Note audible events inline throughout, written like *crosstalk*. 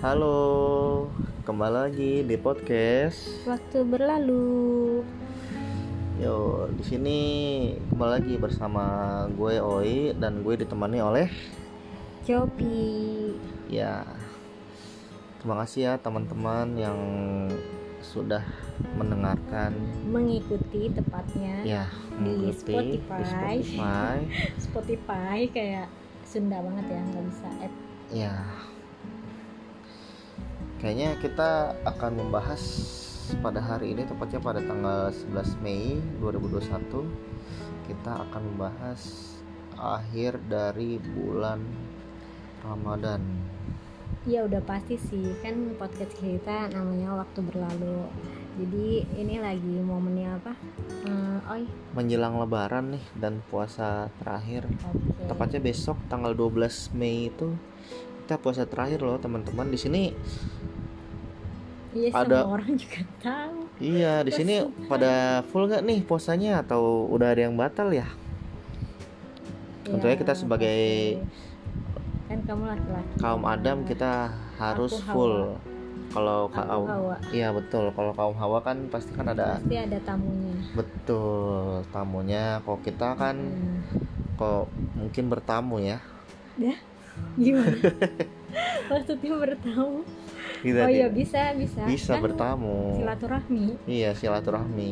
Halo, kembali lagi di podcast. Waktu berlalu. Yo, di sini kembali lagi bersama gue Oi dan gue ditemani oleh Jopi. ya. Terima kasih ya teman-teman yang sudah mendengarkan Mengikuti tepatnya ya Di mengikuti di Spotify. Spotify. *laughs* Spotify kayak Sunda banget ya nggak bisa add. Ya. Kayaknya kita akan membahas pada hari ini tepatnya pada tanggal 11 Mei 2021 kita akan membahas akhir dari bulan Ramadan. Ya udah pasti sih kan podcast kita namanya waktu berlalu. Jadi ini lagi momennya apa? Hmm, oi. Menjelang lebaran nih dan puasa terakhir. Oke. Tepatnya besok tanggal 12 Mei itu kita puasa terakhir loh teman-teman. Di sini Iya ada- semua orang juga tahu. iya di sini pada full nggak nih puasanya atau udah ada yang batal ya? Tentunya kita sebagai kan kamu laki-laki. kaum Adam kita harus Aku Hawa. full. Kalau Aku kaum Hawa. Iya betul. Kalau kaum Hawa kan pasti kan ada Pasti ada tamunya. betul tamunya. Kok kita kan Hmm. kok mungkin bertamu ya. gimana *laughs* maksudnya bertamu. Kita oh iya bisa bisa. Bisa Kan bertamu. silaturahmi. Iya silaturahmi.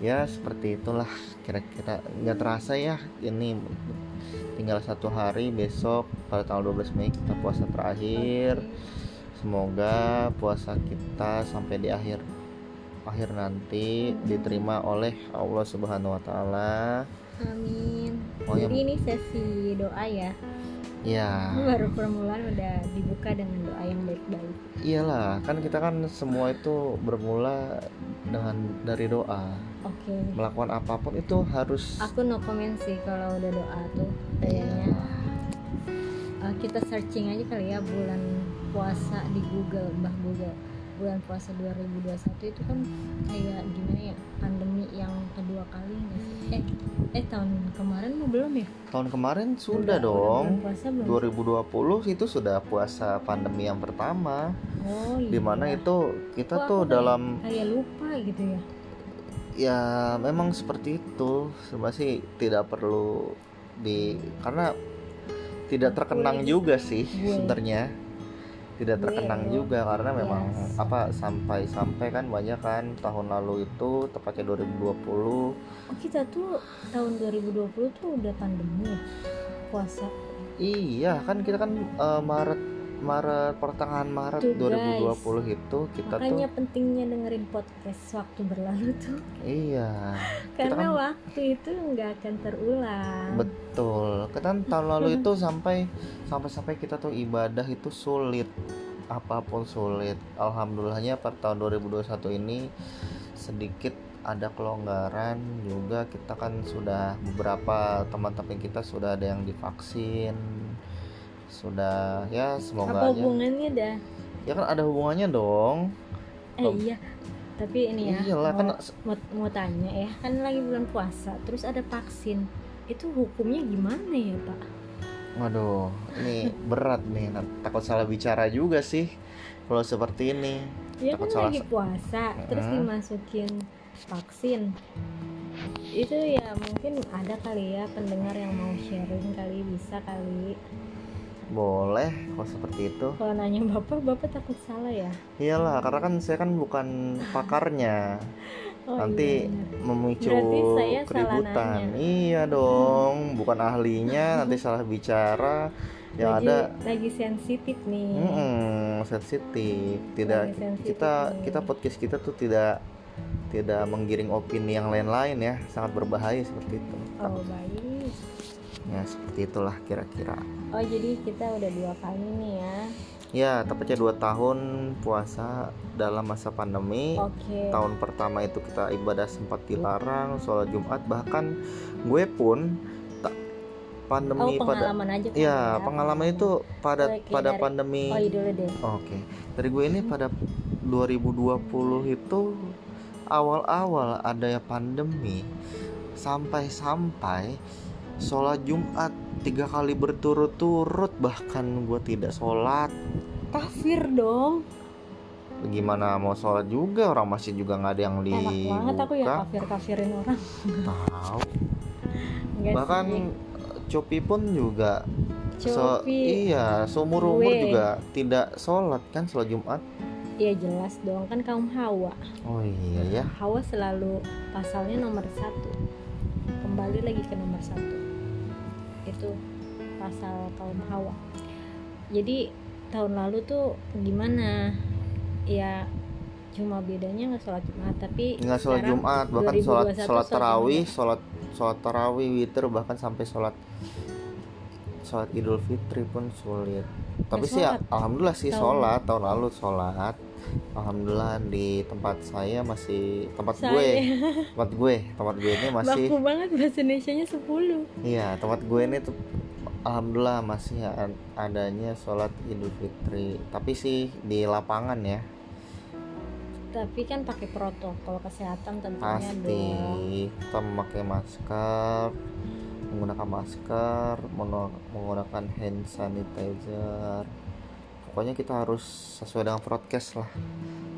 ya seperti itulah. Kira-kira nggak terasa ya ini tinggal satu hari besok pada tanggal 12 Mei kita puasa terakhir. Semoga puasa kita sampai di akhir akhir nanti diterima oleh Allah Subhanahu wa taala. amin. Oh, jadi yang- ini sesi doa ya Ya, baru permulaan udah dibuka dengan doa yang baik-baik. Iyalah, kan kita kan semua itu bermula dengan dari doa. oke. Melakukan apa pun itu harus aku no comment sih kalau udah doa tuh. Iya. kayaknya uh, kita searching aja kali ya bulan puasa di Google bah Google bulan puasa 2021 itu kan kayak gimana ya pandemi yang kedua kali sih eh eh tahun kemarin mau belum ya? Tahun kemarin sudah Udah- udah dong. bulan puasa belum. 2020 itu sudah puasa pandemi yang pertama, oh iya. Di mana itu kita Kok tuh dalam kayak lupa gitu ya? Ya memang seperti itu. Sebenarnya sih tidak perlu di karena tidak terkenang Gue- juga sih gue- sebenarnya tidak terkenang loh. juga karena memang Yes. apa sampai sampai kan banyak kan tahun lalu itu tepatnya 2020 oh kita tuh tahun 2020 tuh udah pandemi ya puasa iya kan kita kan eh, Maret Maret pertengahan Maret Tuh, 2020 itu kita makanya tuh pentingnya dengerin podcast waktu berlalu tuh iya *laughs* karena kan- waktu itu nggak akan terulang Betul. Kan tahun lalu *laughs* itu sampai sampai sampai kita tuh ibadah itu sulit. Apa pun sulit. Alhamdulillahnya per tahun 2021 ini sedikit ada kelonggaran juga kita kan sudah beberapa teman-teman kita sudah ada yang divaksin sudah ya semoga apa aja. hubungannya dah? Ya kan ada hubungannya dong. Eh Oh. iya. Tapi ini ya iyalah kan mau, mau, mau tanya ya kan lagi bulan puasa terus ada vaksin. Itu hukumnya gimana ya pak? Waduh ini berat nih. Nah, takut salah bicara juga sih kalau seperti ini. Ya Takut kan salah lagi sa- puasa terus Mm-mm. dimasukin vaksin. Itu ya mungkin ada kali ya pendengar yang mau sharing kali bisa kali boleh kalau seperti itu kalau nanya bapak bapak takut salah ya Iyalah, karena kan saya kan bukan pakarnya. *laughs* oh, nanti iya benar. memicu Berarti saya salah keributan. nanya. Iya dong, bukan ahlinya, *laughs* nanti salah bicara. Yang lagi, ada lagi sensitif nih mm, sensitif. Tidak Lagi sensitif kita nih. kita podcast kita tuh tidak tidak menggiring opini yang lain-lain ya, sangat berbahaya seperti itu. oh baik Ya, seperti itulah kira-kira. Oh jadi kita udah dua kali nih ya? Ya, tepatnya dua tahun puasa dalam masa pandemi. oke. Tahun pertama itu kita ibadah sempat dilarang sholat Jumat. Bahkan gue pun tak oh pandemi pada pengalaman aja kan? Ya pengalaman itu pada Oke, pada dari- pandemi. oh iya dulu deh. Oke. Dari gue ini pada 2020 itu awal-awal ada ya pandemi. Sampai-sampai sholat Jumat tiga kali berturut-turut bahkan gue tidak sholat. Kafir dong. Gimana mau sholat juga? Orang masjid juga nggak ada yang enak banget aku ya kafir kafirin orang. Tahu. Bahkan sih. Copi pun juga so- iya seumur umur juga tidak sholat kan sholat Jumat? Ya jelas dong. Kan kaum hawa. Oh iya ya. Hawa selalu pasalnya nomor satu. Kembali lagi ke nomor satu itu pasal kaum hawa. Jadi tahun lalu tuh gimana? Ya cuma bedanya nggak sholat jumat tapi nggak sholat Jumat bahkan sholat 2021 sholat tarawih sholat sholat tarawih witir bahkan sampai sholat sholat Idul Fitri pun sulit. Tapi sih alhamdulillah sih sholat tahun lalu sholat alhamdulillah di tempat saya masih tempat Saya. gue tempat gue tempat gue ini masih baku banget bahasa Indonesia nya 10 iya tempat gue ini tuh alhamdulillah masih ad- adanya sholat Idul Fitri. Tapi sih di lapangan ya. Tapi kan pakai protokol kesehatan tentunya pasti. dong. Kita memakai masker menggunakan masker menggunakan hand sanitizer pokoknya kita harus sesuai dengan broadcast lah.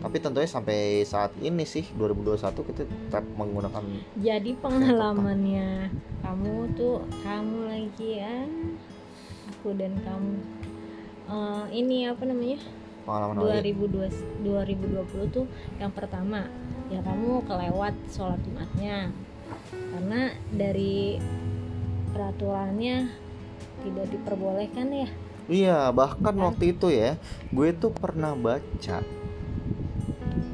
Tapi tentunya sampai saat ini sih 2021 kita tetap menggunakan jadi pengalamannya kamu tuh kamu lagi ya aku dan kamu. Eh, ini apa namanya? Pengalaman lain 2020 2020 tuh yang pertama ya kamu kelewat sholat jumatnya. Karena dari peraturannya tidak diperbolehkan ya iya bahkan Kan? waktu itu ya gue tuh pernah baca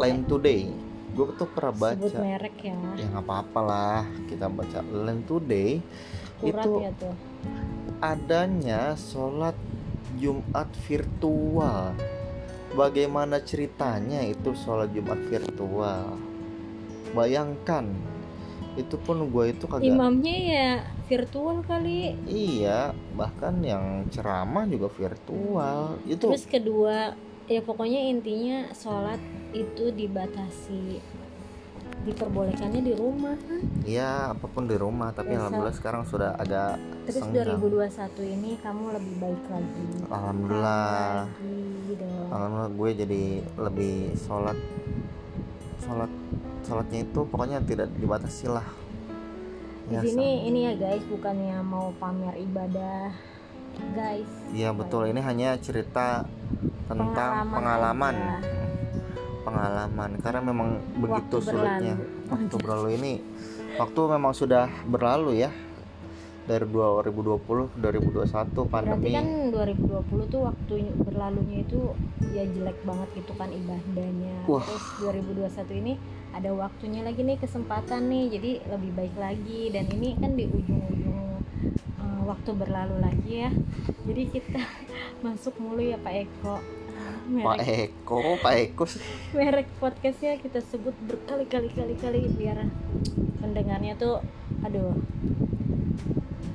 Line Today gue tuh pernah sebut baca merek ya ya nggak apa-apa lah kita baca Line Today kurat itu ya tuh adanya sholat Jumat virtual. Bagaimana ceritanya itu sholat Jumat virtual? Bayangkan, itu pun gue itu kagak. imamnya ya virtual kali Iya, bahkan yang ceramah juga virtual. Itu Terus kedua, ya pokoknya intinya sholat itu dibatasi, diperbolehkannya di rumah. ya apa pun di rumah. Tapi Biasa. alhamdulillah sekarang sudah agak Terus senggang. 2021 ini kamu lebih baik lagi. Alhamdulillah. Lagi. Alhamdulillah gue jadi lebih sholat sholat sholatnya itu pokoknya tidak dibatasi lah. Di Ya, sini ini ya guys, bukannya mau pamer ibadah, guys. Iya betul ini hanya cerita tentang Pengalaman pengalaman aja. pengalaman karena memang begitu Waktu sulitnya berlalu. waktu berlalu ini waktu memang sudah berlalu ya dari 2020 2021 Berarti pandemi kan 2020 tuh waktu berlalunya itu ya jelek banget gitu kan ibadahnya. Wah. Terus 2021 ini ada waktunya lagi nih kesempatan nih jadi lebih baik lagi dan ini kan di ujung-ujung eh, waktu berlalu lagi ya. Jadi kita *laughs* masuk mulu ya Pak Eko. *laughs* Pak Merek, Eko Pak Eko sih. *laughs* merek podcastnya kita sebut berkali-kali kali-kali biar pendengarnya tuh aduh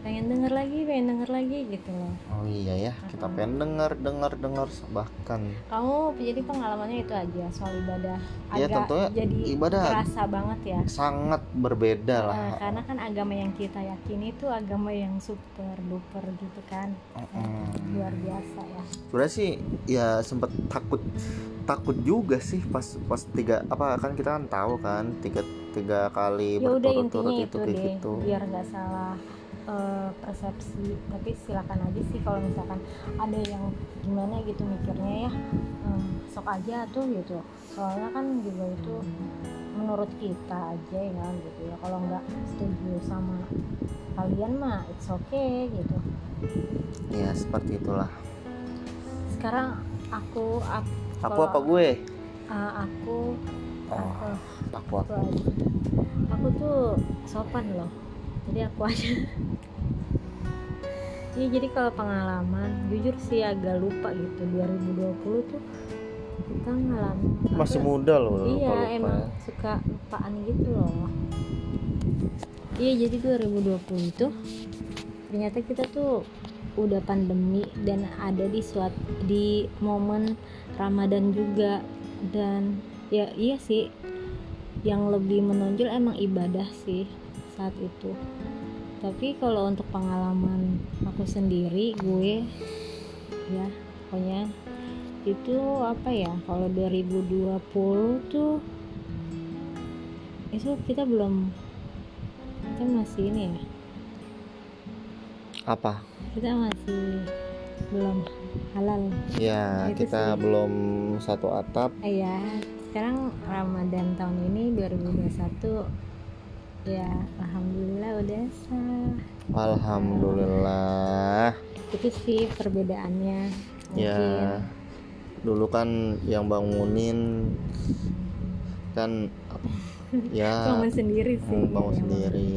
pengen denger lagi pengen denger lagi gitu loh. Oh iya ya kita pengen dengar dengar dengar bahkan. Kamu jadi pengalamannya itu aja soal ibadah. Ya, agak tentunya jadi ibadah terasa banget ya. sangat berbeda lah. Nah, karena kan agama yang kita yakini itu agama yang super duper gitu kan. Mm-mm. luar biasa ya. Sebenarnya sih ya sempet takut takut juga sih pas pas tiga apa kan kita kan tahu kan tiga tiga kali ya berturut-turut itu itu deh gitu. biar nggak salah eh, persepsi tapi silakan aja sih kalau misalkan ada yang gimana gitu mikirnya ya. Hmm, sok aja tuh gitu. Soalnya kan juga itu menurut kita aja ya gitu ya. Kalau nggak setuju sama kalian mah it's okay gitu. Ya seperti itulah. Sekarang aku aku, aku apa gue? Eh, aku oh aku, aku aku aku. aku tuh sopan loh jadi aku aja. Iya jadi kalau pengalaman jujur sih agak lupa gitu. 2020 tuh kita ngalamin masih muda loh iya emang ya. suka lupaan gitu loh. Iya jadi 2020 itu ternyata kita tuh udah pandemi dan ada di suat di momen Ramadan juga. Dan ya iya sih yang lebih menonjol emang ibadah sih saat itu. Tapi kalau untuk pengalaman aku sendiri gue ya pokoknya itu apa ya kalau 2020 tuh itu kita belum kita masih ini ya. Apa? Kita masih belum halal. Ya Itu kita sih. belum satu atap. Eh, ya sekarang Ramadan tahun ini 2021 ya alhamdulillah udah sah. Alhamdulillah. Itu sih perbedaannya mungkin. ya dulu kan yang bangunin kan ya *laughs* bangun sendiri sih Hmm, bangun Yang sendiri.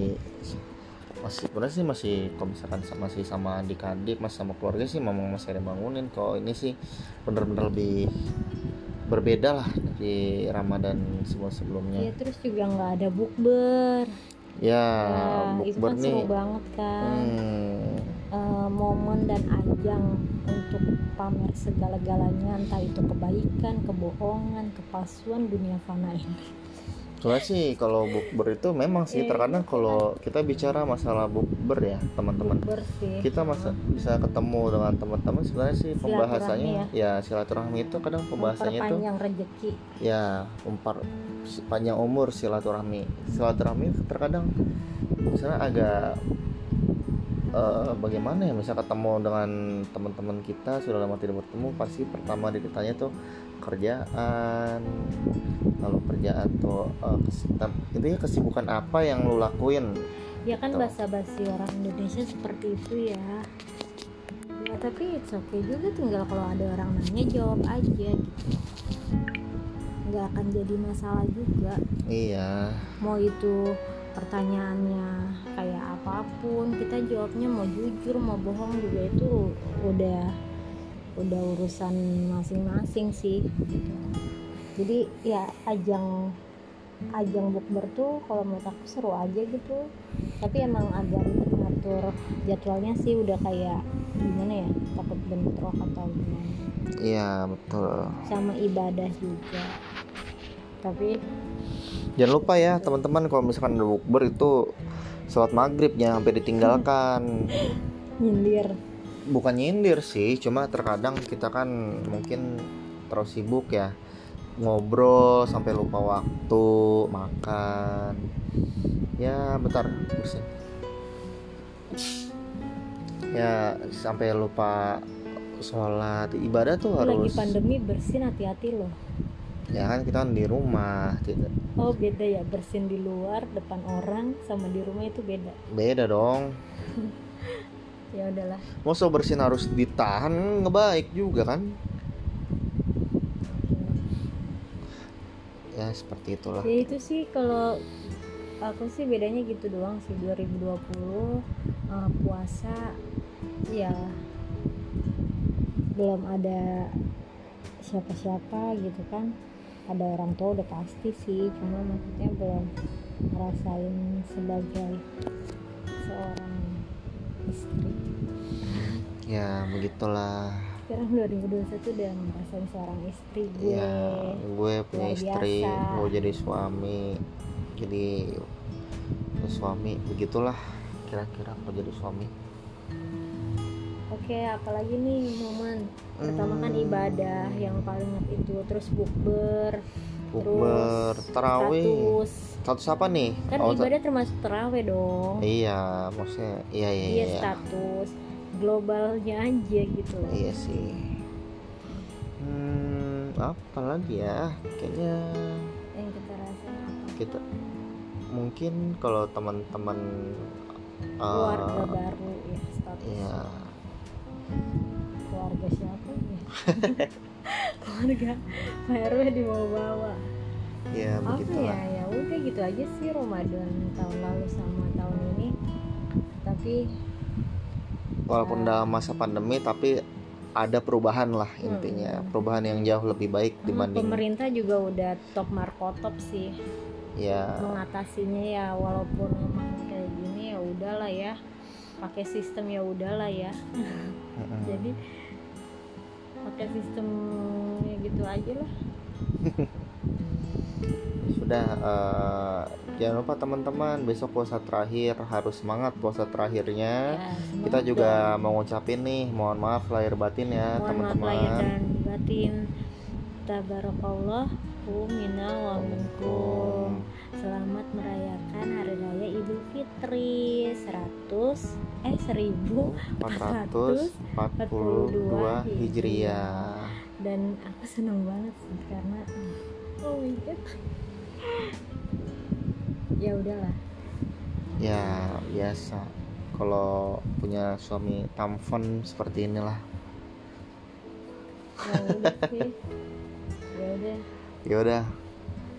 Masih sebenarnya sih masih kalau misalkan sa- masih sama adik-adik masih sama keluarga sih memang masih ada bangunin kalau ini sih bener-bener lebih berbeda lah dari Ramadan ya sebelumnya. Terus juga nggak ada bukber. Ya ya itu kan nih. seru banget kan. Hmm, Eh, momen dan ajang untuk pamer segala-galanya entah itu kebaikan kebohongan kepalsuan dunia fana ini soalnya sih kalau bukber itu memang sih Iya, terkadang kalau kita bicara masalah bukber ya teman-teman. Kita masa bisa ketemu dengan teman-teman sebenarnya sih pembahasannya ya. silaturahmi itu kadang pembahasannya tuh memperpanjang rezeki ya umpar panjang umur silaturahmi. Silaturahmi terkadang misalnya agak eh, bagaimana ya misal ketemu dengan teman-teman kita sudah lama tidak bertemu pasti pertama ditanya tuh kerjaan? Kalau kerjaan tuh eh, kes- tem- intinya kesibukan apa yang lu lakuin? Ya kan Betul. bahasa basi orang Indonesia seperti itu ya. Ya tapi it's okay juga tinggal kalau ada orang nanya jawab aja gitu. Nggak akan jadi masalah juga. Iya. Mau itu pertanyaannya kayak apa pun kita jawabnya mau jujur mau bohong juga itu udah udah urusan masing-masing sih. Gitu. jadi ya ajang ajang bukber tuh kalau menurut aku seru aja gitu. Tapi emang agak ribet ngatur jadwalnya sih udah kayak gimana ya takut bentrok atau gimana. Iya betul. Sama ibadah juga tapi jangan lupa ya teman-teman kalau misalkan ada bukber itu sholat maghrib jangan sampai ditinggalkan. *laughs* Nyindir. Bukan nyindir sih cuma terkadang kita kan mungkin terlalu sibuk ya. Ngobrol sampai lupa waktu makan. Ya bentar bersin ya sampai lupa sholat. Ibadah tuh lagi harus pandemi bersin hati-hati loh ya kan kita kan di rumah tidak Oh beda ya bersin di luar depan orang sama di rumah itu beda. beda dong *laughs* Ya udahlah. Masa bersin harus ditahan ngebaik juga kan ya seperti itulah Ya itu sih kalau aku sih bedanya gitu doang sih 2020 eh, puasa ya belum ada siapa-siapa gitu kan. Ada orang tua udah pasti sih, cuma maksudnya belum ngerasain sebagai seorang istri. ya begitulah Sekarang 2021 udah ngerasain seorang istri gue. ya gue punya istri biasa. mau jadi suami jadi suami begitulah kira-kira mau jadi suami Oke, apalagi nih momen pertama kan Hmm. ibadah yang paling itu terus bukber, bukber terus tarawih status. status apa nih Kan Oh, ibadah termasuk terawih dong. iya maksudnya iya iya Iya, iya status globalnya aja gitu loh. iya sih hmm apa lagi ya kayaknya Yang kita apa? kita mungkin kalau teman-teman Keluarga eh, baru ya status. ya Keluarga siapa ya? *laughs* Keluarga Pak RW dibawa-bawa. ya apa begitulah. ya? Ya udah gitu aja sih Ramadan tahun lalu sama tahun ini. Tapi walaupun dalam masa pandemi tapi ada perubahan lah Hmm. intinya perubahan yang jauh lebih baik hmm, dibanding pemerintah juga udah top markotop sih. Ya mengatasinya ya walaupun emang kayak gini ya udahlah ya. Pakai sistem ya udahlah ya *laughs* jadi pakai sistemnya gitu aja lah. *laughs* Udah eh, jangan lupa teman-teman besok puasa terakhir harus semangat puasa terakhirnya. Ya, kita juga dong. mau ngucapin nih mohon maaf lahir batin ya mohon maaf lahir teman-teman dan batin. Tabarakallahu minna wa minkum selamat merayakan hari raya idul fitri. 100 eh 1442 442 hijriah. Dan aku seneng banget sih karena oh my god. Ya udahlah. Ya biasa. Kalau punya suami tamfon seperti inilah. Ya udah sih. Ya udah. Ya udah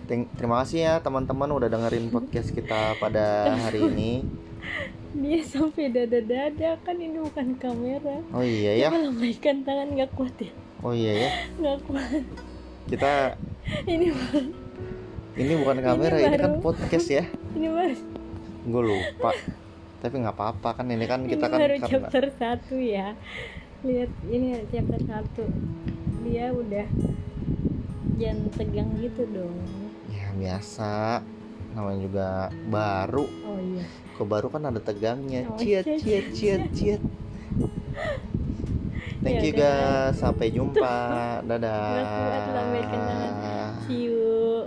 terima kasih ya teman-teman udah dengerin podcast kita pada hari ini. *laughs* Dia sampai dada-dada kan ini bukan kamera. Oh iya ya. Lambaikan tangan nggak kuat ya? Oh iya ya. Nggak kuat. Kita *laughs* ini ini bukan kamera ini, kan baru- podcast ya. *laughs* Ini baru. Gue lupa. Tapi nggak apa-apa kan ini kan kita ini kan baru karena chapter satu ya. Lihat ini chapter satu. Dia udah jangan tegang gitu dong biasa namanya juga baru. Oh iya. Kok baru kan ada tegangnya. Oh, ciat iya, ciat ciat ciat *laughs* thank Ya you udah. guys. Sampai jumpa. *laughs* Dadah. see you